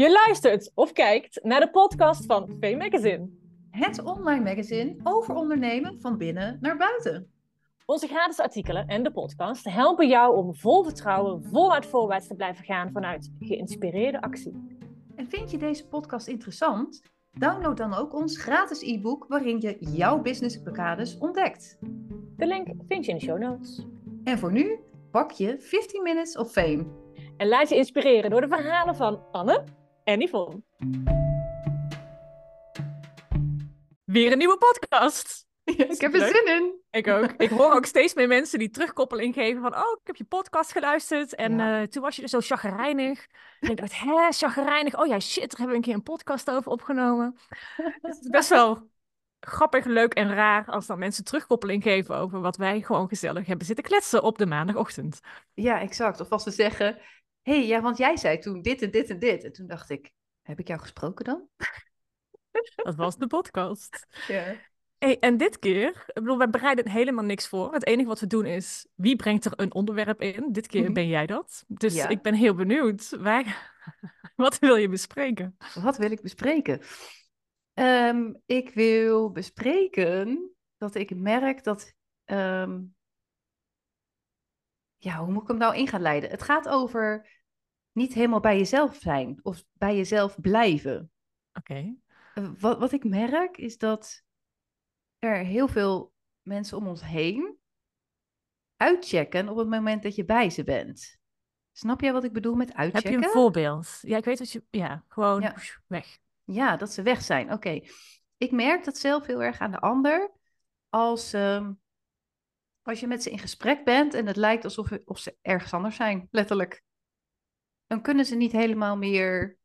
Je luistert of kijkt naar de podcast van V Magazine. Het online magazine over ondernemen van binnen naar buiten. Onze gratis artikelen en de podcast helpen jou om vol vertrouwen voluit voorwaarts te blijven gaan vanuit geïnspireerde actie. En vind je deze podcast interessant? Download dan ook ons gratis e-book waarin je jouw business blokkades ontdekt. De link vind je in de show notes. En voor nu pak je 15 Minutes of Fame. En laat je inspireren door de verhalen van Anne en Yvonne. Weer een nieuwe podcast. ik heb er zin in. Ik ook. Ik hoor ook steeds meer mensen die terugkoppeling geven van... oh, ik heb je podcast geluisterd en Ja. eh, toen was je dus zo chagrijnig. En ik dacht, hè, chagrijnig? Oh ja, shit, daar hebben we een keer een podcast over opgenomen. het is best wel grappig, leuk en raar... als dan mensen terugkoppeling geven over wat wij gewoon gezellig hebben zitten kletsen op de maandagochtend. Ja, exact. Of als ze zeggen, hey, ja, want jij zei toen dit en dit en dit. En toen dacht ik, heb ik jou gesproken dan? Dat was de podcast. Ja. Hey, en dit keer, ik bedoel, wij bereiden helemaal niks voor. Het enige wat we doen is, wie brengt er een onderwerp in? Dit keer Mhm. ben jij dat. Dus Ja. ik ben heel benieuwd. Waar... wat wil je bespreken? Wat wil ik bespreken? Ehm, ik wil bespreken dat ik merk dat. ehm, ja, hoe moet ik hem nou in gaan leiden? Het gaat over niet helemaal bij jezelf zijn of bij jezelf blijven. Oké. Eh, Wat, wat ik merk is dat er heel veel mensen om ons heen uitchecken op het moment dat je bij ze bent. Snap jij wat ik bedoel met Heb uitchecken? je een voorbeeld? Ja, ik weet dat je... Ja, gewoon Ja. weg. Ja, dat ze weg zijn. Oké. Ik merk dat zelf heel erg aan de ander. Als, ehm, als je met ze in gesprek bent en het lijkt alsof of ze ergens anders zijn, letterlijk. Dan kunnen ze niet helemaal meer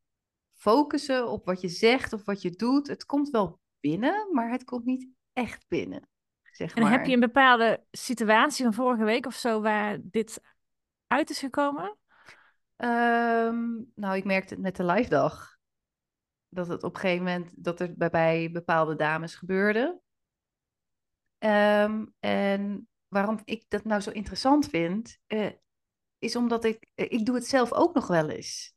focussen op wat je zegt of wat je doet. Het komt wel binnen, maar het komt niet echt binnen. Zeg En maar. heb je een bepaalde situatie van vorige week of zo waar dit uit is gekomen? Ehm, nou, ik merkte het met de live dag. Dat het op een gegeven moment, dat er bij, bij bepaalde dames gebeurde. Ehm, en waarom ik dat nou zo interessant vind, eh, is omdat ik, eh, ik doe het zelf ook nog wel eens.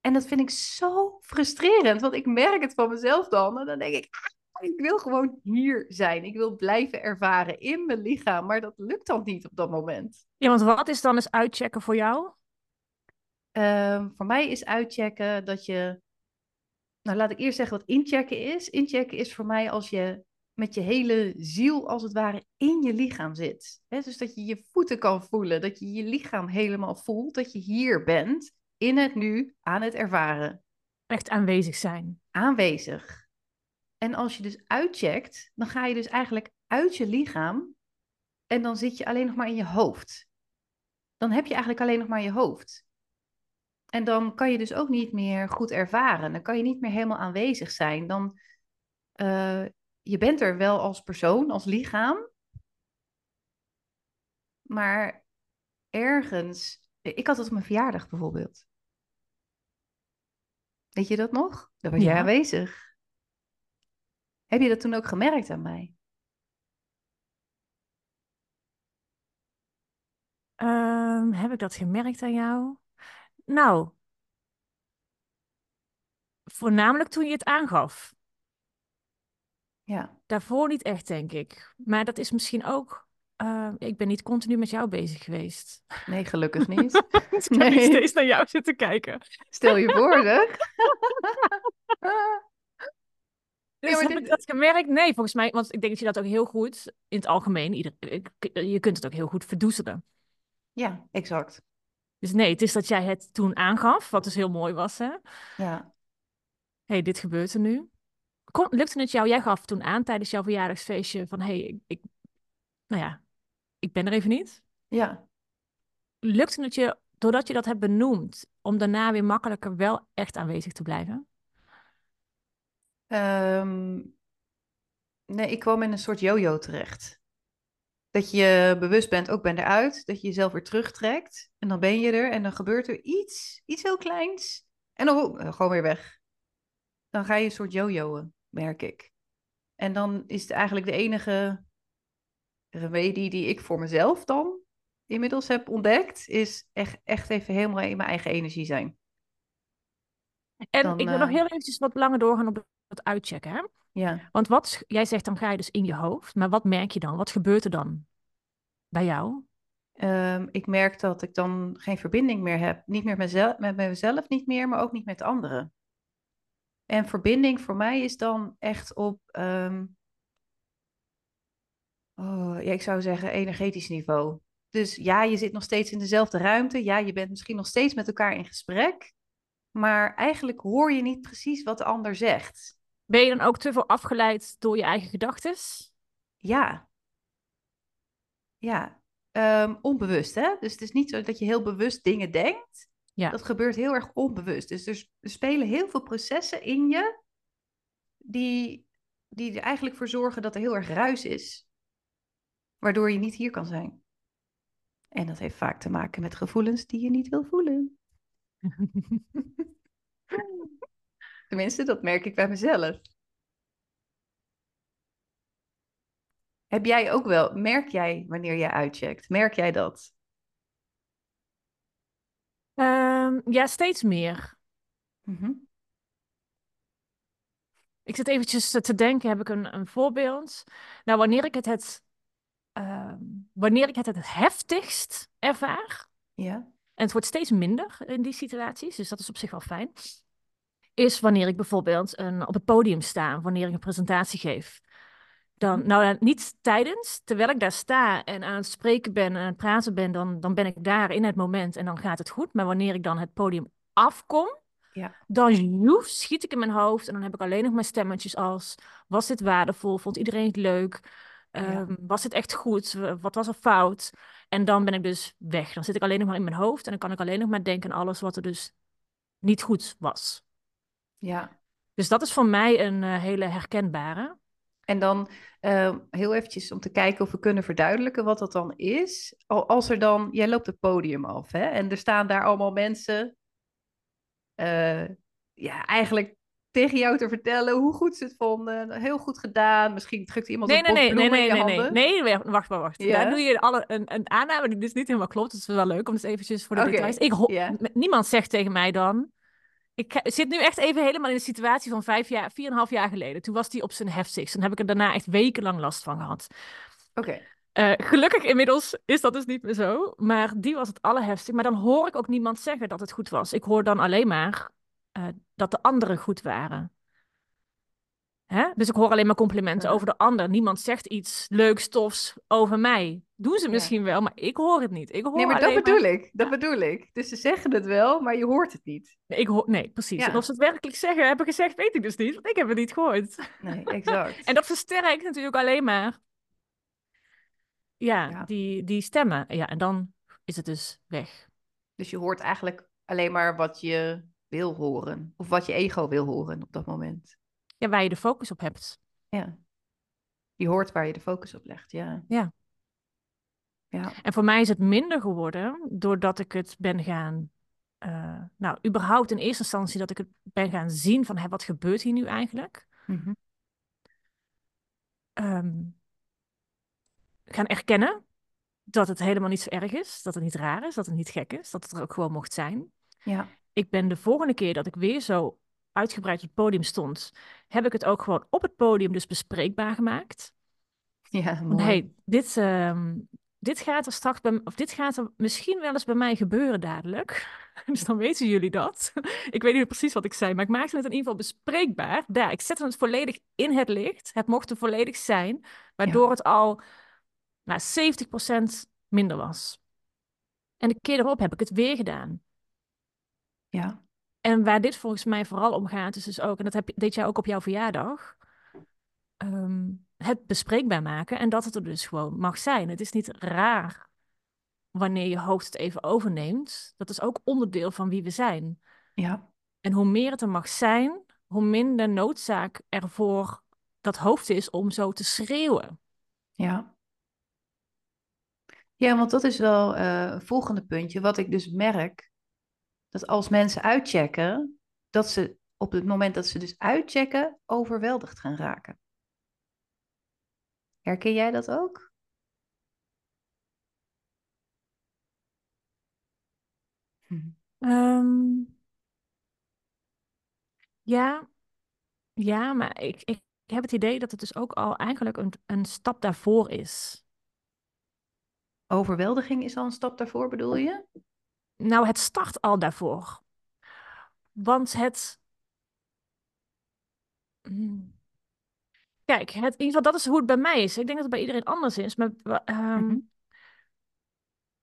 En dat vind ik zo frustrerend, want ik merk het van mezelf dan. En dan denk ik, ah, ik wil gewoon hier zijn. Ik wil blijven ervaren in mijn lichaam, maar dat lukt dan niet op dat moment. Ja, want wat is dan eens uitchecken voor jou? Ehm, voor mij is uitchecken dat je. Nou, laat ik eerst zeggen wat inchecken is. Inchecken is voor mij als je met je hele ziel, als het ware, in je lichaam zit. Dus dat je je voeten kan voelen, dat je je lichaam helemaal voelt, dat je hier bent, in het nu, aan het ervaren, Echt aanwezig zijn. aanwezig. En als je dus uitcheckt, dan ga je dus eigenlijk uit je lichaam en dan zit je alleen nog maar in je hoofd. Dan heb je eigenlijk alleen nog maar je hoofd. En dan kan je dus ook niet meer goed ervaren. Dan kan je niet meer helemaal aanwezig zijn. Dan, eh, je bent er wel als persoon, als lichaam. Maar ergens... Ik had het op mijn verjaardag bijvoorbeeld. Weet je dat nog? Daar was jij Ja. aanwezig. Heb je dat toen ook gemerkt aan mij? Ehm, heb ik dat gemerkt aan jou? Nou, voornamelijk toen je het aangaf. Ja. Daarvoor niet echt, denk ik. Maar dat is misschien ook. eh, ik ben niet continu met jou bezig geweest. Nee, gelukkig niet. Dus ik heb niet Nee. steeds naar jou zitten kijken. Stel je voor, zeg. Dus maar heb dit- ik dat gemerkt? Nee, volgens mij. Want ik denk dat je dat ook heel goed, in het algemeen, ieder, je kunt het ook heel goed verdoezelen. Ja, exact. Dus nee, het is dat jij het toen aangaf, wat dus heel mooi was, hè? Ja. hey, dit gebeurt er nu. Kon, lukte het jou? Jij gaf toen aan tijdens jouw verjaardagsfeestje van, hey, ik, ik, nou ja, ik ben er even niet. Ja. Lukte het je, doordat je dat hebt benoemd, om daarna weer makkelijker wel echt aanwezig te blijven? Ehm, nee, ik kwam in een soort yo-yo terecht. Dat je bewust bent, ook ben eruit. Dat je jezelf weer terugtrekt. En dan ben je er en dan gebeurt er iets, iets heel kleins. En dan oh, gewoon weer weg. Dan ga je een soort yo-yo'en, merk ik. En dan is het eigenlijk de enige remedie die ik voor mezelf dan inmiddels heb ontdekt, is echt, echt even helemaal in mijn eigen energie zijn. En Dan, ik wil nog eh, heel eventjes wat langer doorgaan op het uitchecken. Hè? Ja. Want wat, jij zegt dan ga je dus in je hoofd, maar wat merk je dan? Wat gebeurt er dan bij jou? Ehm, ik merk dat ik dan geen verbinding meer heb. Niet meer mezelf, met mezelf niet meer, maar ook niet met anderen. En verbinding voor mij is dan echt op, ehm, oh, ja, ik zou zeggen, energetisch niveau. Dus ja, je zit nog steeds in dezelfde ruimte. Ja, je bent misschien nog steeds met elkaar in gesprek. Maar eigenlijk hoor je niet precies wat de ander zegt. Ben je dan ook te veel afgeleid door je eigen gedachten? Ja. Ja. Ehm, onbewust, hè? Dus het is niet zo dat je heel bewust dingen denkt. Ja. Dat gebeurt heel erg onbewust. Dus er, spelen heel veel processen in je die, die er eigenlijk voor zorgen dat er heel erg ruis is. Waardoor je niet hier kan zijn. En dat heeft vaak te maken met gevoelens die je niet wil voelen. Tenminste, dat merk ik bij mezelf. Heb jij ook wel, merk jij wanneer jij uitcheckt? Merk jij dat? Ehm, ja, steeds meer. Mhm. Ik zit eventjes te- denken, heb ik een, een voorbeeld? Nou, wanneer ik het het, ehm, wanneer ik het het heftigst ervaar, Ja, en het wordt steeds minder in die situaties, dus dat is op zich wel fijn, is wanneer ik bijvoorbeeld een, op het podium sta, wanneer ik een presentatie geef. Dan, nou, niet tijdens, terwijl ik daar sta en aan het spreken ben en aan het praten ben, dan, dan ben ik daar in het moment en dan gaat het goed. Maar wanneer ik dan het podium afkom, ja, dan joef, schiet ik in mijn hoofd en dan heb ik alleen nog maar stemmetjes als: was dit waardevol? Vond iedereen het leuk? Ja. Ehm, was het echt goed? Wat was er fout? En dan ben ik dus weg. Dan zit ik alleen nog maar in mijn hoofd en dan kan ik alleen nog maar denken aan alles wat er dus niet goed was. ja. Dus dat is voor mij een eh, hele herkenbare. En dan eh, heel eventjes om te kijken of we kunnen verduidelijken wat dat dan is. Al- Als er dan, jij loopt het podium af hè, en er staan daar allemaal mensen, eh, ja, eigenlijk tegen jou te vertellen hoe goed ze het vonden. Heel goed gedaan. Misschien drukt iemand Nee, een nee, nee, nee, in je nee, nee. Nee, wacht maar, wacht. Ja? Daar doe je alle, een, een aanname die dus niet helemaal klopt. Dat is wel leuk om dus eventjes voor de details. Ik Niemand zegt tegen mij dan... Ik zit nu echt even helemaal in de situatie van vijf jaar, vier en een half jaar geleden. Toen was die op zijn heftigst. Toen heb ik er daarna echt wekenlang last van gehad. Oké, Eh, gelukkig inmiddels is dat dus niet meer zo. Maar die was het allerheftigst. Maar dan hoor ik ook niemand zeggen dat het goed was. Ik hoor dan alleen maar eh, dat de anderen goed waren. Hè? Dus ik hoor alleen maar complimenten Ja. over de ander. Niemand zegt iets leuks, tofs over mij. Doen ze Ja. misschien wel, maar ik hoor het niet. Ik hoor nee, maar dat bedoel ik. Dat bedoel ik. Dus ze zeggen het wel, maar je hoort het niet. Nee, ik hoor... nee precies. Ja. En of ze het werkelijk zeggen, hebben gezegd, weet ik dus niet. Want ik heb het niet gehoord. Nee, exact. En dat versterkt natuurlijk alleen maar Ja. Die, die stemmen. Ja, en dan is het dus weg. Dus je hoort eigenlijk alleen maar wat je wil horen. Of wat je ego wil horen op dat moment. Ja, waar je de focus op hebt. Ja. Je hoort waar je de focus op legt, ja. Ja. Ja, En voor mij is het minder geworden doordat ik het ben gaan. eh, nou, überhaupt in eerste instantie dat ik het ben gaan zien van hé, wat gebeurt hier nu eigenlijk? Ehm, gaan erkennen dat het helemaal niet zo erg is, dat het niet raar is, dat het niet gek is, dat het er ook gewoon mocht zijn. ja, Ik ben de volgende keer dat ik weer zo uitgebreid op het podium stond, heb ik het ook gewoon op het podium dus bespreekbaar gemaakt. ja, mooi. hey, dit, ehm, dit gaat er straks bij, of dit gaat er misschien wel eens bij mij gebeuren dadelijk. Dus dan weten jullie dat. Ik weet niet precies wat ik zei, maar ik maakte het in ieder geval bespreekbaar. Daar, ik zette het volledig in het licht. Het mocht er volledig zijn, waardoor het al nou, 70% minder was. En de keer erop heb ik het weer gedaan. Ja, En waar dit volgens mij vooral om gaat, is dus ook, en dat heb, deed jij ook op jouw verjaardag, ehm, het bespreekbaar maken en dat het er dus gewoon mag zijn. Het is niet raar wanneer je hoofd het even overneemt. Dat is ook onderdeel van wie we zijn. ja, En hoe meer het er mag zijn, hoe minder noodzaak er voor dat hoofd is om zo te schreeuwen. ja. Ja, want dat is wel eh, een volgende puntje. Wat ik dus merk, dat als mensen uitchecken, dat ze op het moment dat ze dus uitchecken, overweldigd gaan raken. Herken jij dat ook? Hm. Ehm, Ja, ja, maar ik, ik heb het idee dat het dus ook al eigenlijk een, een stap daarvoor is. Overweldiging is al een stap daarvoor, bedoel je? Nou, het start al daarvoor. Want het. Hmm. Kijk, het, in ieder geval, dat is hoe het bij mij is. Ik denk dat het bij iedereen anders is. Maar ehm, Mhm.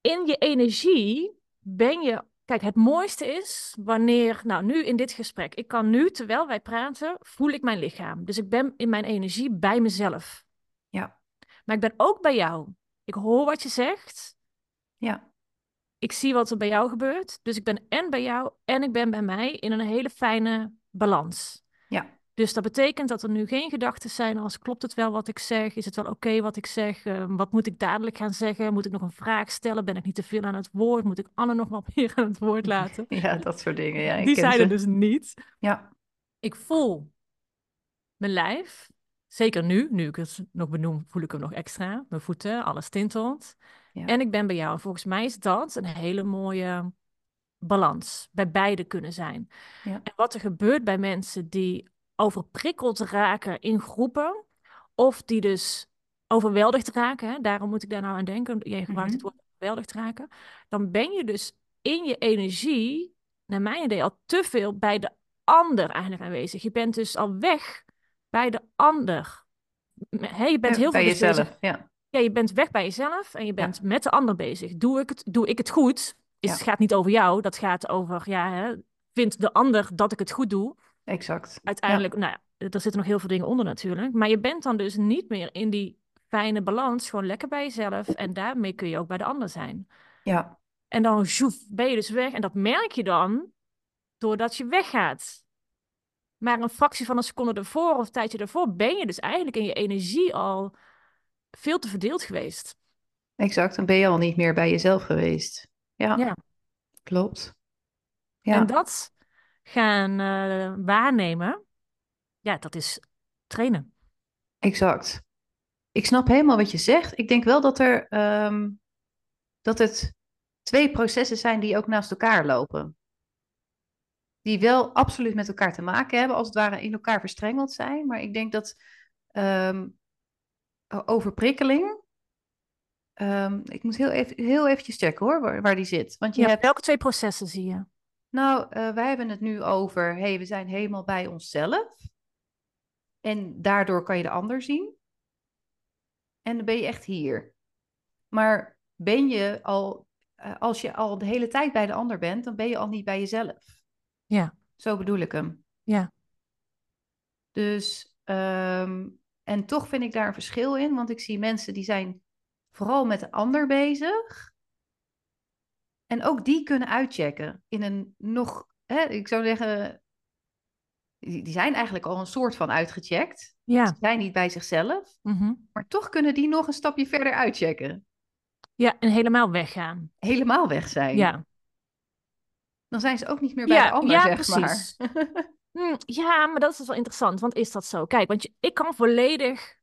in je energie ben je. Kijk, het mooiste is wanneer, nou nu in dit gesprek, ik kan nu, terwijl wij praten, voel ik mijn lichaam. Dus ik ben in mijn energie bij mezelf. Ja, Maar ik ben ook bij jou. Ik hoor wat je zegt. ja, Ik zie wat er bij jou gebeurt. Dus ik ben en bij jou en ik ben bij mij in een hele fijne balans. ja, Dus dat betekent dat er nu geen gedachten zijn als klopt het wel wat ik zeg? Is het wel oké wat ik zeg? Eh, wat moet ik dadelijk gaan zeggen? Moet ik nog een vraag stellen? Ben ik niet te veel aan het woord? Moet ik Anne nog wat meer aan het woord laten? ja, dat soort dingen. Ja, Die zijn ze. er dus niet. Ja, Ik voel mijn lijf. Zeker nu, nu ik het nog benoem, voel ik hem nog extra. Mijn voeten, alles tintelt. Ja. En ik ben bij jou. En volgens mij is dat een hele mooie balans. Bij beide kunnen zijn. Ja. En wat er gebeurt bij mensen die overprikkeld raken in groepen. Of die dus overweldigd raken. Hè? Daarom moet ik daar nou aan denken. Jij gebruikt Mhm. het woord overweldigd raken. Dan ben je dus in je energie, naar mijn idee, al te veel bij de ander eigenlijk aanwezig. Je bent dus al weg bij de ander. Hè, je bent heel bij veel dus bezig- jezelf. Ja, ja, je bent weg bij jezelf en je bent met de ander bezig. Doe ik het, doe ik het goed? Is, Ja. Het gaat niet over jou, dat gaat over, ja, hè, vindt de ander dat ik het goed doe? exact. Uiteindelijk, nou ja, er zitten nog heel veel dingen onder natuurlijk. Maar je bent dan dus niet meer in die fijne balans, gewoon lekker bij jezelf. En daarmee kun je ook bij de ander zijn. Ja, En dan zoef, ben je dus weg. En dat merk je dan doordat je weggaat. Maar een fractie van een seconde ervoor of een tijdje ervoor ben je dus eigenlijk in je energie al veel te verdeeld geweest. exact. Dan ben je al niet meer bij jezelf geweest. Ja, Ja. klopt. Ja, En dat gaan eh, waarnemen, ja, dat is trainen. exact. Ik snap helemaal wat je zegt. Ik denk wel dat er ehm, dat het twee processen zijn die ook naast elkaar lopen. Die wel absoluut met elkaar te maken hebben, als het ware in elkaar verstrengeld zijn. Maar ik denk dat ehm, overprikkeling. ehm, ik moet heel, even, heel eventjes checken hoor, waar, waar die zit. Want je Ja, hebt welke twee processen zie je? Nou, eh, wij hebben het nu over, hey, we zijn helemaal bij onszelf. En daardoor kan je de ander zien. En dan ben je echt hier. Maar ben je al, eh, als je al de hele tijd bij de ander bent, dan ben je al niet bij jezelf. Ja. Zo bedoel ik hem. Ja. Dus, ehm, en toch vind ik daar een verschil in, want ik zie mensen die zijn vooral met de ander bezig. En ook die kunnen uitchecken in een nog, hè, ik zou zeggen, die, zijn eigenlijk al een soort van uitgecheckt. Ja. Ze zijn niet bij zichzelf, mhm. maar toch kunnen die nog een stapje verder uitchecken. Ja, en helemaal weggaan. Helemaal weg zijn. Ja. Dan zijn ze ook niet meer bij Ja, de ander, ja, zeg precies. maar. Hm, ja, maar dat is wel interessant, want is dat zo? Kijk, want je, ik kan volledig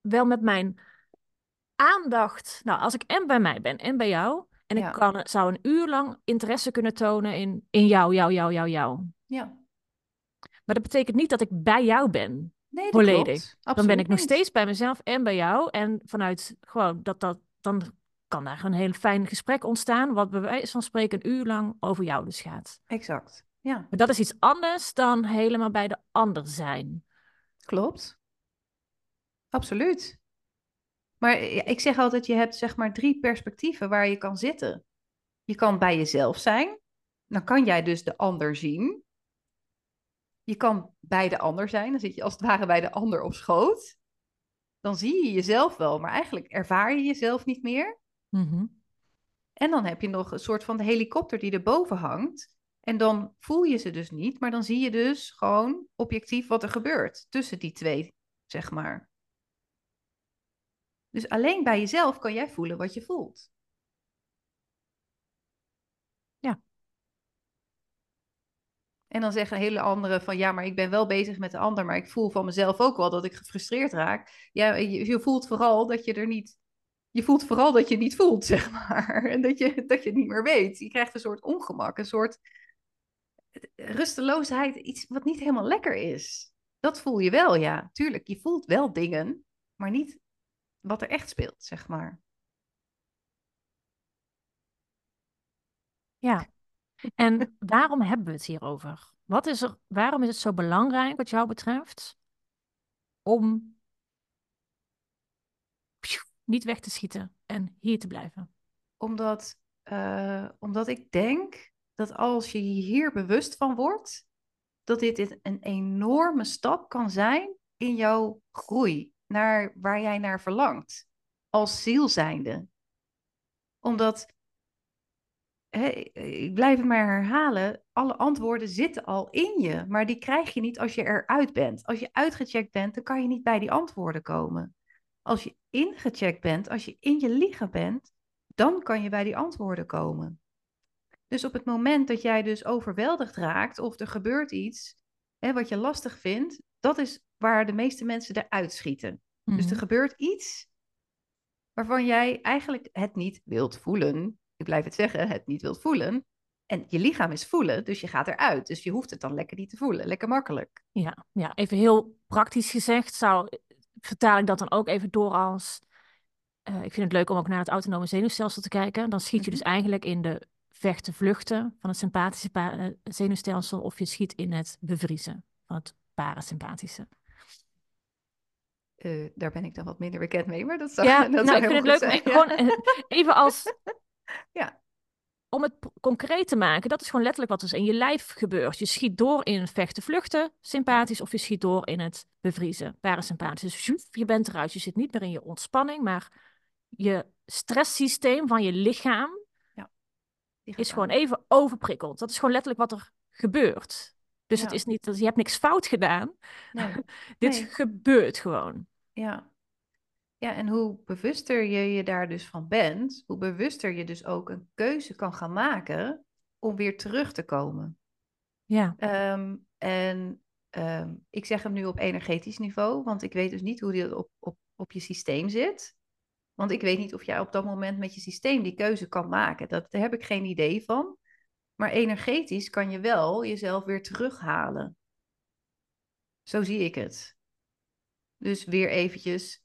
wel met mijn aandacht, nou, als ik en bij mij ben en bij jou, en Ja. ik kan, zou een uur lang interesse kunnen tonen in, in jou, jou, jou, jou, jou. ja. Maar dat betekent niet dat ik bij jou ben. Nee, dat Volledig. klopt. Dan ben ik nog niet. steeds bij mezelf en bij jou. En vanuit gewoon dat dat, dan kan daar een heel fijn gesprek ontstaan, wat bij wijze van spreken een uur lang over jou dus gaat. Exact. Ja, Maar dat is iets anders dan helemaal bij de ander zijn. klopt. Absoluut. Maar ja, ik zeg altijd, je hebt zeg maar drie perspectieven waar je kan zitten. Je kan bij jezelf zijn. Dan kan jij dus de ander zien. Je kan bij de ander zijn. Dan zit je als het ware bij de ander op schoot. Dan zie je jezelf wel, maar eigenlijk ervaar je jezelf niet meer. Mhm. En dan heb je nog een soort van de helikopter die erboven hangt. En dan voel je ze dus niet, maar dan zie je dus gewoon objectief wat er gebeurt tussen die twee, zeg maar. Dus alleen bij jezelf kan jij voelen wat je voelt. Ja. En dan zeggen hele anderen van ja, maar ik ben wel bezig met de ander, maar ik voel van mezelf ook wel dat ik gefrustreerd raak. Ja, je, je voelt vooral dat je er niet je voelt vooral dat je niet voelt, zeg maar. En dat je, dat je het niet meer weet. Je krijgt een soort ongemak, een soort... rusteloosheid iets wat niet helemaal lekker is. Dat voel je wel, ja. Tuurlijk, je voelt wel dingen, maar niet wat er echt speelt, zeg maar. Ja. En waarom hebben we het hierover? Wat is er, waarom is het zo belangrijk, wat jou betreft, om niet weg te schieten en hier te blijven? Omdat, uh, omdat ik denk dat als je hier bewust van wordt, dat dit een enorme stap kan zijn in jouw groei naar waar jij naar verlangt als ziel zijnde. Omdat, ik blijf het maar herhalen, alle antwoorden zitten al in je, maar die krijg je niet als je eruit bent. Als je uitgecheckt bent, dan kan je niet bij die antwoorden komen. Als je ingecheckt bent, als je in je lichaam bent, dan kan je bij die antwoorden komen. Dus op het moment dat jij dus overweldigd raakt of er gebeurt iets hè, wat je lastig vindt, dat is waar de meeste mensen eruit schieten. Dus er mhm. gebeurt iets waarvan jij eigenlijk het niet wilt voelen. Ik blijf het zeggen, het niet wilt voelen. En je lichaam is voelen, dus je gaat eruit. Dus je hoeft het dan lekker niet te voelen. Lekker makkelijk. Ja, ja even heel praktisch gezegd, zou, vertaal ik dat dan ook even door als... Uh, ik vind het leuk om ook naar het autonome zenuwstelsel te kijken. Dan schiet je dus mhm. eigenlijk in de vechten, vluchten van het sympathische uh, zenuwstelsel... of je schiet in het bevriezen van het parasympathische. Uh, daar ben ik dan wat minder bekend mee, maar dat zou, ja, dat nou, ik vind het leuk. Ja. Gewoon even als ja om het concreet te maken, dat is gewoon letterlijk wat er in je lijf gebeurt. Je schiet door in vechten, vluchten, sympathisch, of je schiet door in het bevriezen, parasympathisch. Dus je bent eruit, je zit niet meer in je ontspanning, maar je stresssysteem van je lichaam is gewoon even overprikkeld. Dat is gewoon letterlijk wat er gebeurt. Dus het is niet dat je hebt niks fout gedaan. Nee. Dit gebeurt gewoon. Ja. Ja, en hoe bewuster je je daar dus van bent, hoe bewuster je dus ook een keuze kan gaan maken om weer terug te komen. Ja. Ehm, en ehm, ik zeg hem nu op energetisch niveau, want ik weet dus niet hoe die op, op, op je systeem zit. Want ik weet niet of jij op dat moment met je systeem die keuze kan maken. Dat, daar heb ik geen idee van. Maar energetisch kan je wel jezelf weer terughalen. Zo zie ik het. Dus weer eventjes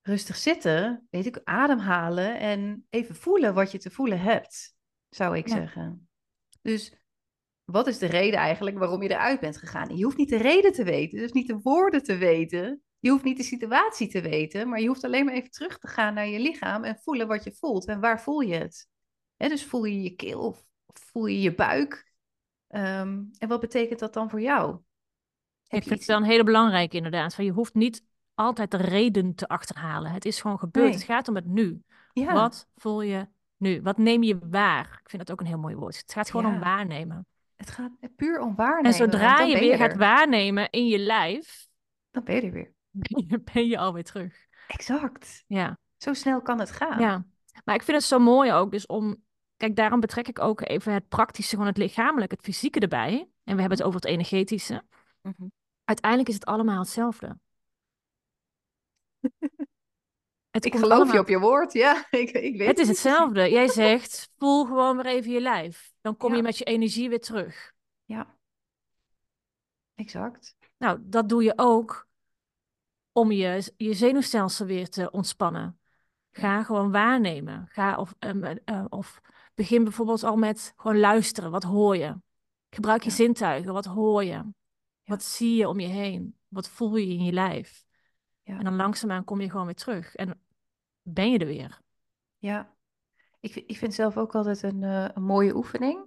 rustig zitten, weet ik, ademhalen en even voelen wat je te voelen hebt, zou ik zeggen. Dus wat is de reden eigenlijk waarom je eruit bent gegaan? Je hoeft niet de reden te weten, dus niet de woorden te weten. Je hoeft niet de situatie te weten, maar je hoeft alleen maar even terug te gaan naar je lichaam en voelen wat je voelt. En waar voel je het? dus voel je je keel of voel je je buik? Ehm, en wat betekent dat dan voor jou? ik vind het wel een hele belangrijke inderdaad. Van je hoeft niet altijd de reden te achterhalen. Het is gewoon gebeurd. Het gaat om het nu. Wat voel je nu? Wat neem je waar? Ik vind dat ook een heel mooi woord. Het gaat gewoon om waarnemen. Het gaat puur om waarnemen. En zodra je weer gaat waarnemen in je lijf... Dan ben je er weer. Ben je, alweer terug. Exact. Ja. Zo snel kan het gaan. Ja. Maar ik vind het zo mooi ook, dus om... Kijk, daarom betrek ik ook even het praktische, gewoon het lichamelijke, het fysieke erbij. En we hebben het over het energetische. Mhm. Uiteindelijk is het allemaal hetzelfde. Het ik geloof je op je woord, ja. Ik, ik weet het is hetzelfde. Jij zegt, voel gewoon weer even je lijf. Dan kom je met je energie weer terug. Ja, exact. Nou, dat doe je ook om je, je zenuwstelsel weer te ontspannen. Ga gewoon waarnemen. Ga of, um, uh, of begin bijvoorbeeld al met gewoon luisteren. Wat hoor je? Gebruik je zintuigen. Wat hoor je? Wat zie je om je heen? Wat voel je in je lijf? Ja. En dan langzaamaan kom je gewoon weer terug. En ben je er weer. Ja, ik, ik vind zelf ook altijd een, uh, een mooie oefening.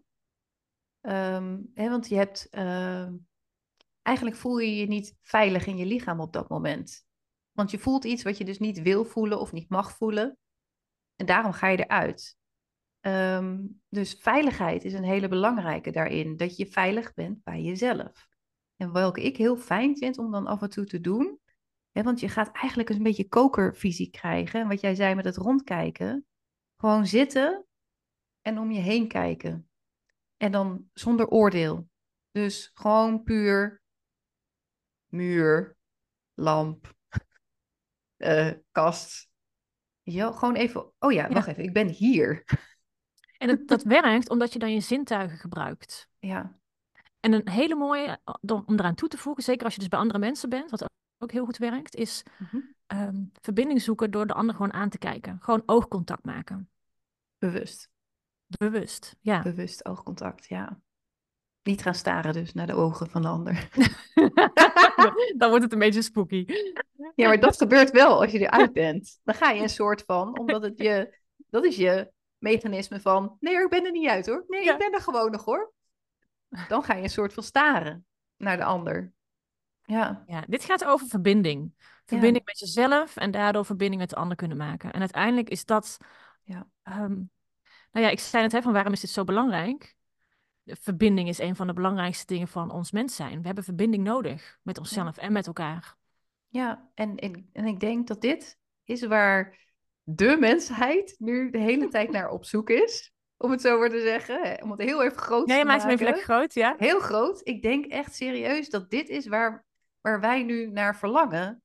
Um, hè, want je hebt, uh, eigenlijk voel je je niet veilig in je lichaam op dat moment. Want je voelt iets wat je dus niet wil voelen of niet mag voelen. En daarom ga je eruit. Um, dus veiligheid is een hele belangrijke daarin. Dat je veilig bent bij jezelf. En welke ik heel fijn vind om dan af en toe te doen, want je gaat eigenlijk een beetje kokervisie krijgen. En wat jij zei met het rondkijken. Gewoon zitten en om je heen kijken. En dan zonder oordeel. Dus gewoon puur muur, lamp, uh, kast. Ja, gewoon even. Oh ja, wacht even. Ik ben hier. En het, dat werkt omdat je dan je zintuigen gebruikt. Ja, En een hele mooie, eh, om om eraan toe te voegen, zeker als je dus bij andere mensen bent, wat ook heel goed werkt, is Mhm. ehm, verbinding zoeken door de ander gewoon aan te kijken. Gewoon oogcontact maken. bewust. Bewust, ja. Bewust oogcontact, ja. Niet gaan staren dus naar de ogen van de ander. Dan wordt het een beetje spooky. Ja, maar dat gebeurt wel als je eruit bent. Dan ga je een soort van, omdat het je, dat is je mechanisme van, nee ik ben er niet uit hoor. Nee, Ja. ik ben er gewoon nog hoor. Dan ga je een soort van staren naar de ander. Ja, Ja, dit gaat over verbinding. Verbinding met jezelf en daardoor verbinding met de ander kunnen maken. En uiteindelijk is dat. Ja. ehm, nou ja, ik zei het, hè, van waarom is dit zo belangrijk? De verbinding is een van de belangrijkste dingen van ons mens zijn. We hebben verbinding nodig met onszelf en met elkaar. ja. En, en, en ik denk dat dit is waar de mensheid nu de hele tijd naar op zoek is. Om het zo maar te zeggen. Om het heel even groot Ja, te je maakt hem even maken. lekker groot, ja? Heel groot. Ik denk echt serieus dat dit is waar, waar wij nu naar verlangen.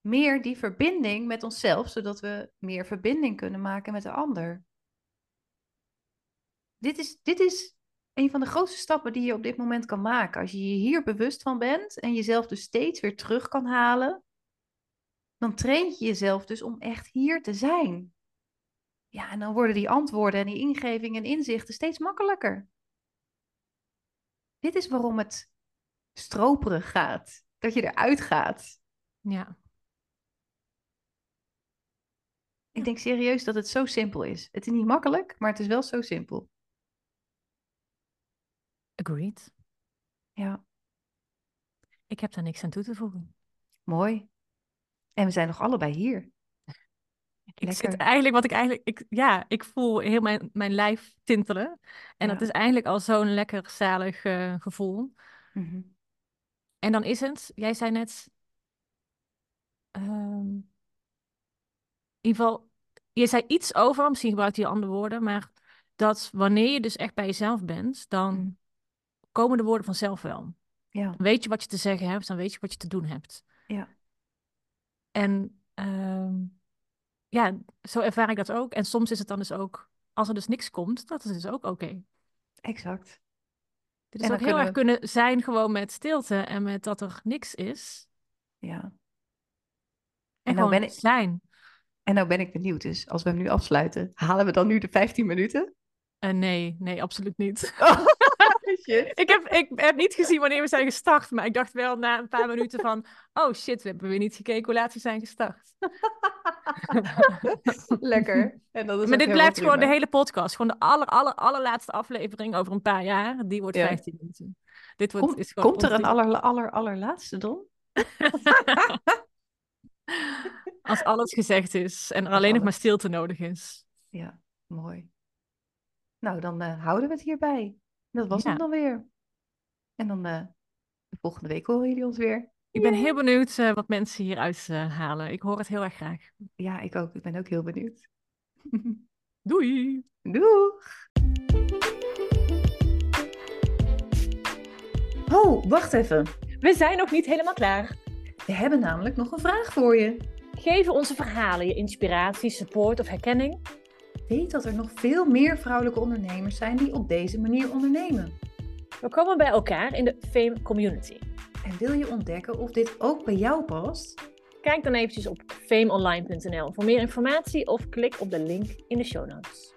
Meer die verbinding met onszelf, zodat we meer verbinding kunnen maken met de ander. Dit is, dit is een van de grootste stappen die je op dit moment kan maken. Als je je hier bewust van bent en jezelf dus steeds weer terug kan halen, dan train je jezelf dus om echt hier te zijn. Ja, en dan worden die antwoorden en die ingevingen en inzichten steeds makkelijker. Dit is waarom het stroperig gaat. Dat je eruit gaat. Ja. Ik denk serieus dat het zo simpel is. Het is niet makkelijk, maar het is wel zo simpel. Agreed. Ja, Ik heb daar niks aan toe te voegen. mooi. En we zijn nog allebei hier. Ik zit Lekker. eigenlijk, wat ik eigenlijk, ik, ja, ik voel heel mijn, mijn lijf tintelen. En dat is eigenlijk al zo'n lekker zalig eh, gevoel. Mhm. En dan is het, jij zei net, ehm, in ieder geval, je zei iets over, misschien gebruikt je andere woorden, maar dat wanneer je dus echt bij jezelf bent, dan Mhm. Komen de woorden vanzelf wel. Ja, Dan weet je wat je te zeggen hebt, dan weet je wat je te doen hebt. ja, En ehm, ja, zo ervaar ik dat ook. En soms is het dan dus ook, als er dus niks komt, dat is dus ook oké. exact. Dit is ook heel erg kunnen kunnen zijn gewoon met stilte en met dat er niks is. Ja. En, nou gewoon ben ik- zijn. En nou ben ik benieuwd dus, als we hem nu afsluiten, halen we dan nu de 15 minuten? Eh, nee, nee, absoluut niet. Oh, shit. ik, heb, ik heb niet gezien wanneer we zijn gestart, maar ik dacht wel na een paar minuten van, oh shit, we hebben weer niet gekeken hoe laat we zijn gestart. Lekker. En dat is maar dit blijft gewoon de hele podcast. Gewoon de aller, aller, allerlaatste aflevering over een paar jaar. Die wordt Ja. 15 minuten. Dit wordt, Komt, is gewoon komt er een aller, aller, allerlaatste dan? Als alles gezegd is en er alleen nog maar stilte nodig is. Ja, mooi. Nou, dan eh, houden we het hierbij. Dat was Ja. hem dan weer. En dan eh, de volgende week horen jullie ons weer. Ik ben heel benieuwd eh, wat mensen hieruit eh, halen. Ik hoor het heel erg graag. Ja, ik ook. Ik ben ook heel benieuwd. Doei! Doeg! Oh, wacht even. We zijn nog niet helemaal klaar. We hebben namelijk nog een vraag voor je. Geven onze verhalen je inspiratie, support of herkenning? Weet dat er nog veel meer vrouwelijke ondernemers zijn die op deze manier ondernemen. We komen bij elkaar in de Fame Community. En wil je ontdekken of dit ook bij jou past? Kijk dan eventjes op fameonline.nl voor meer informatie of klik op de link in de show notes.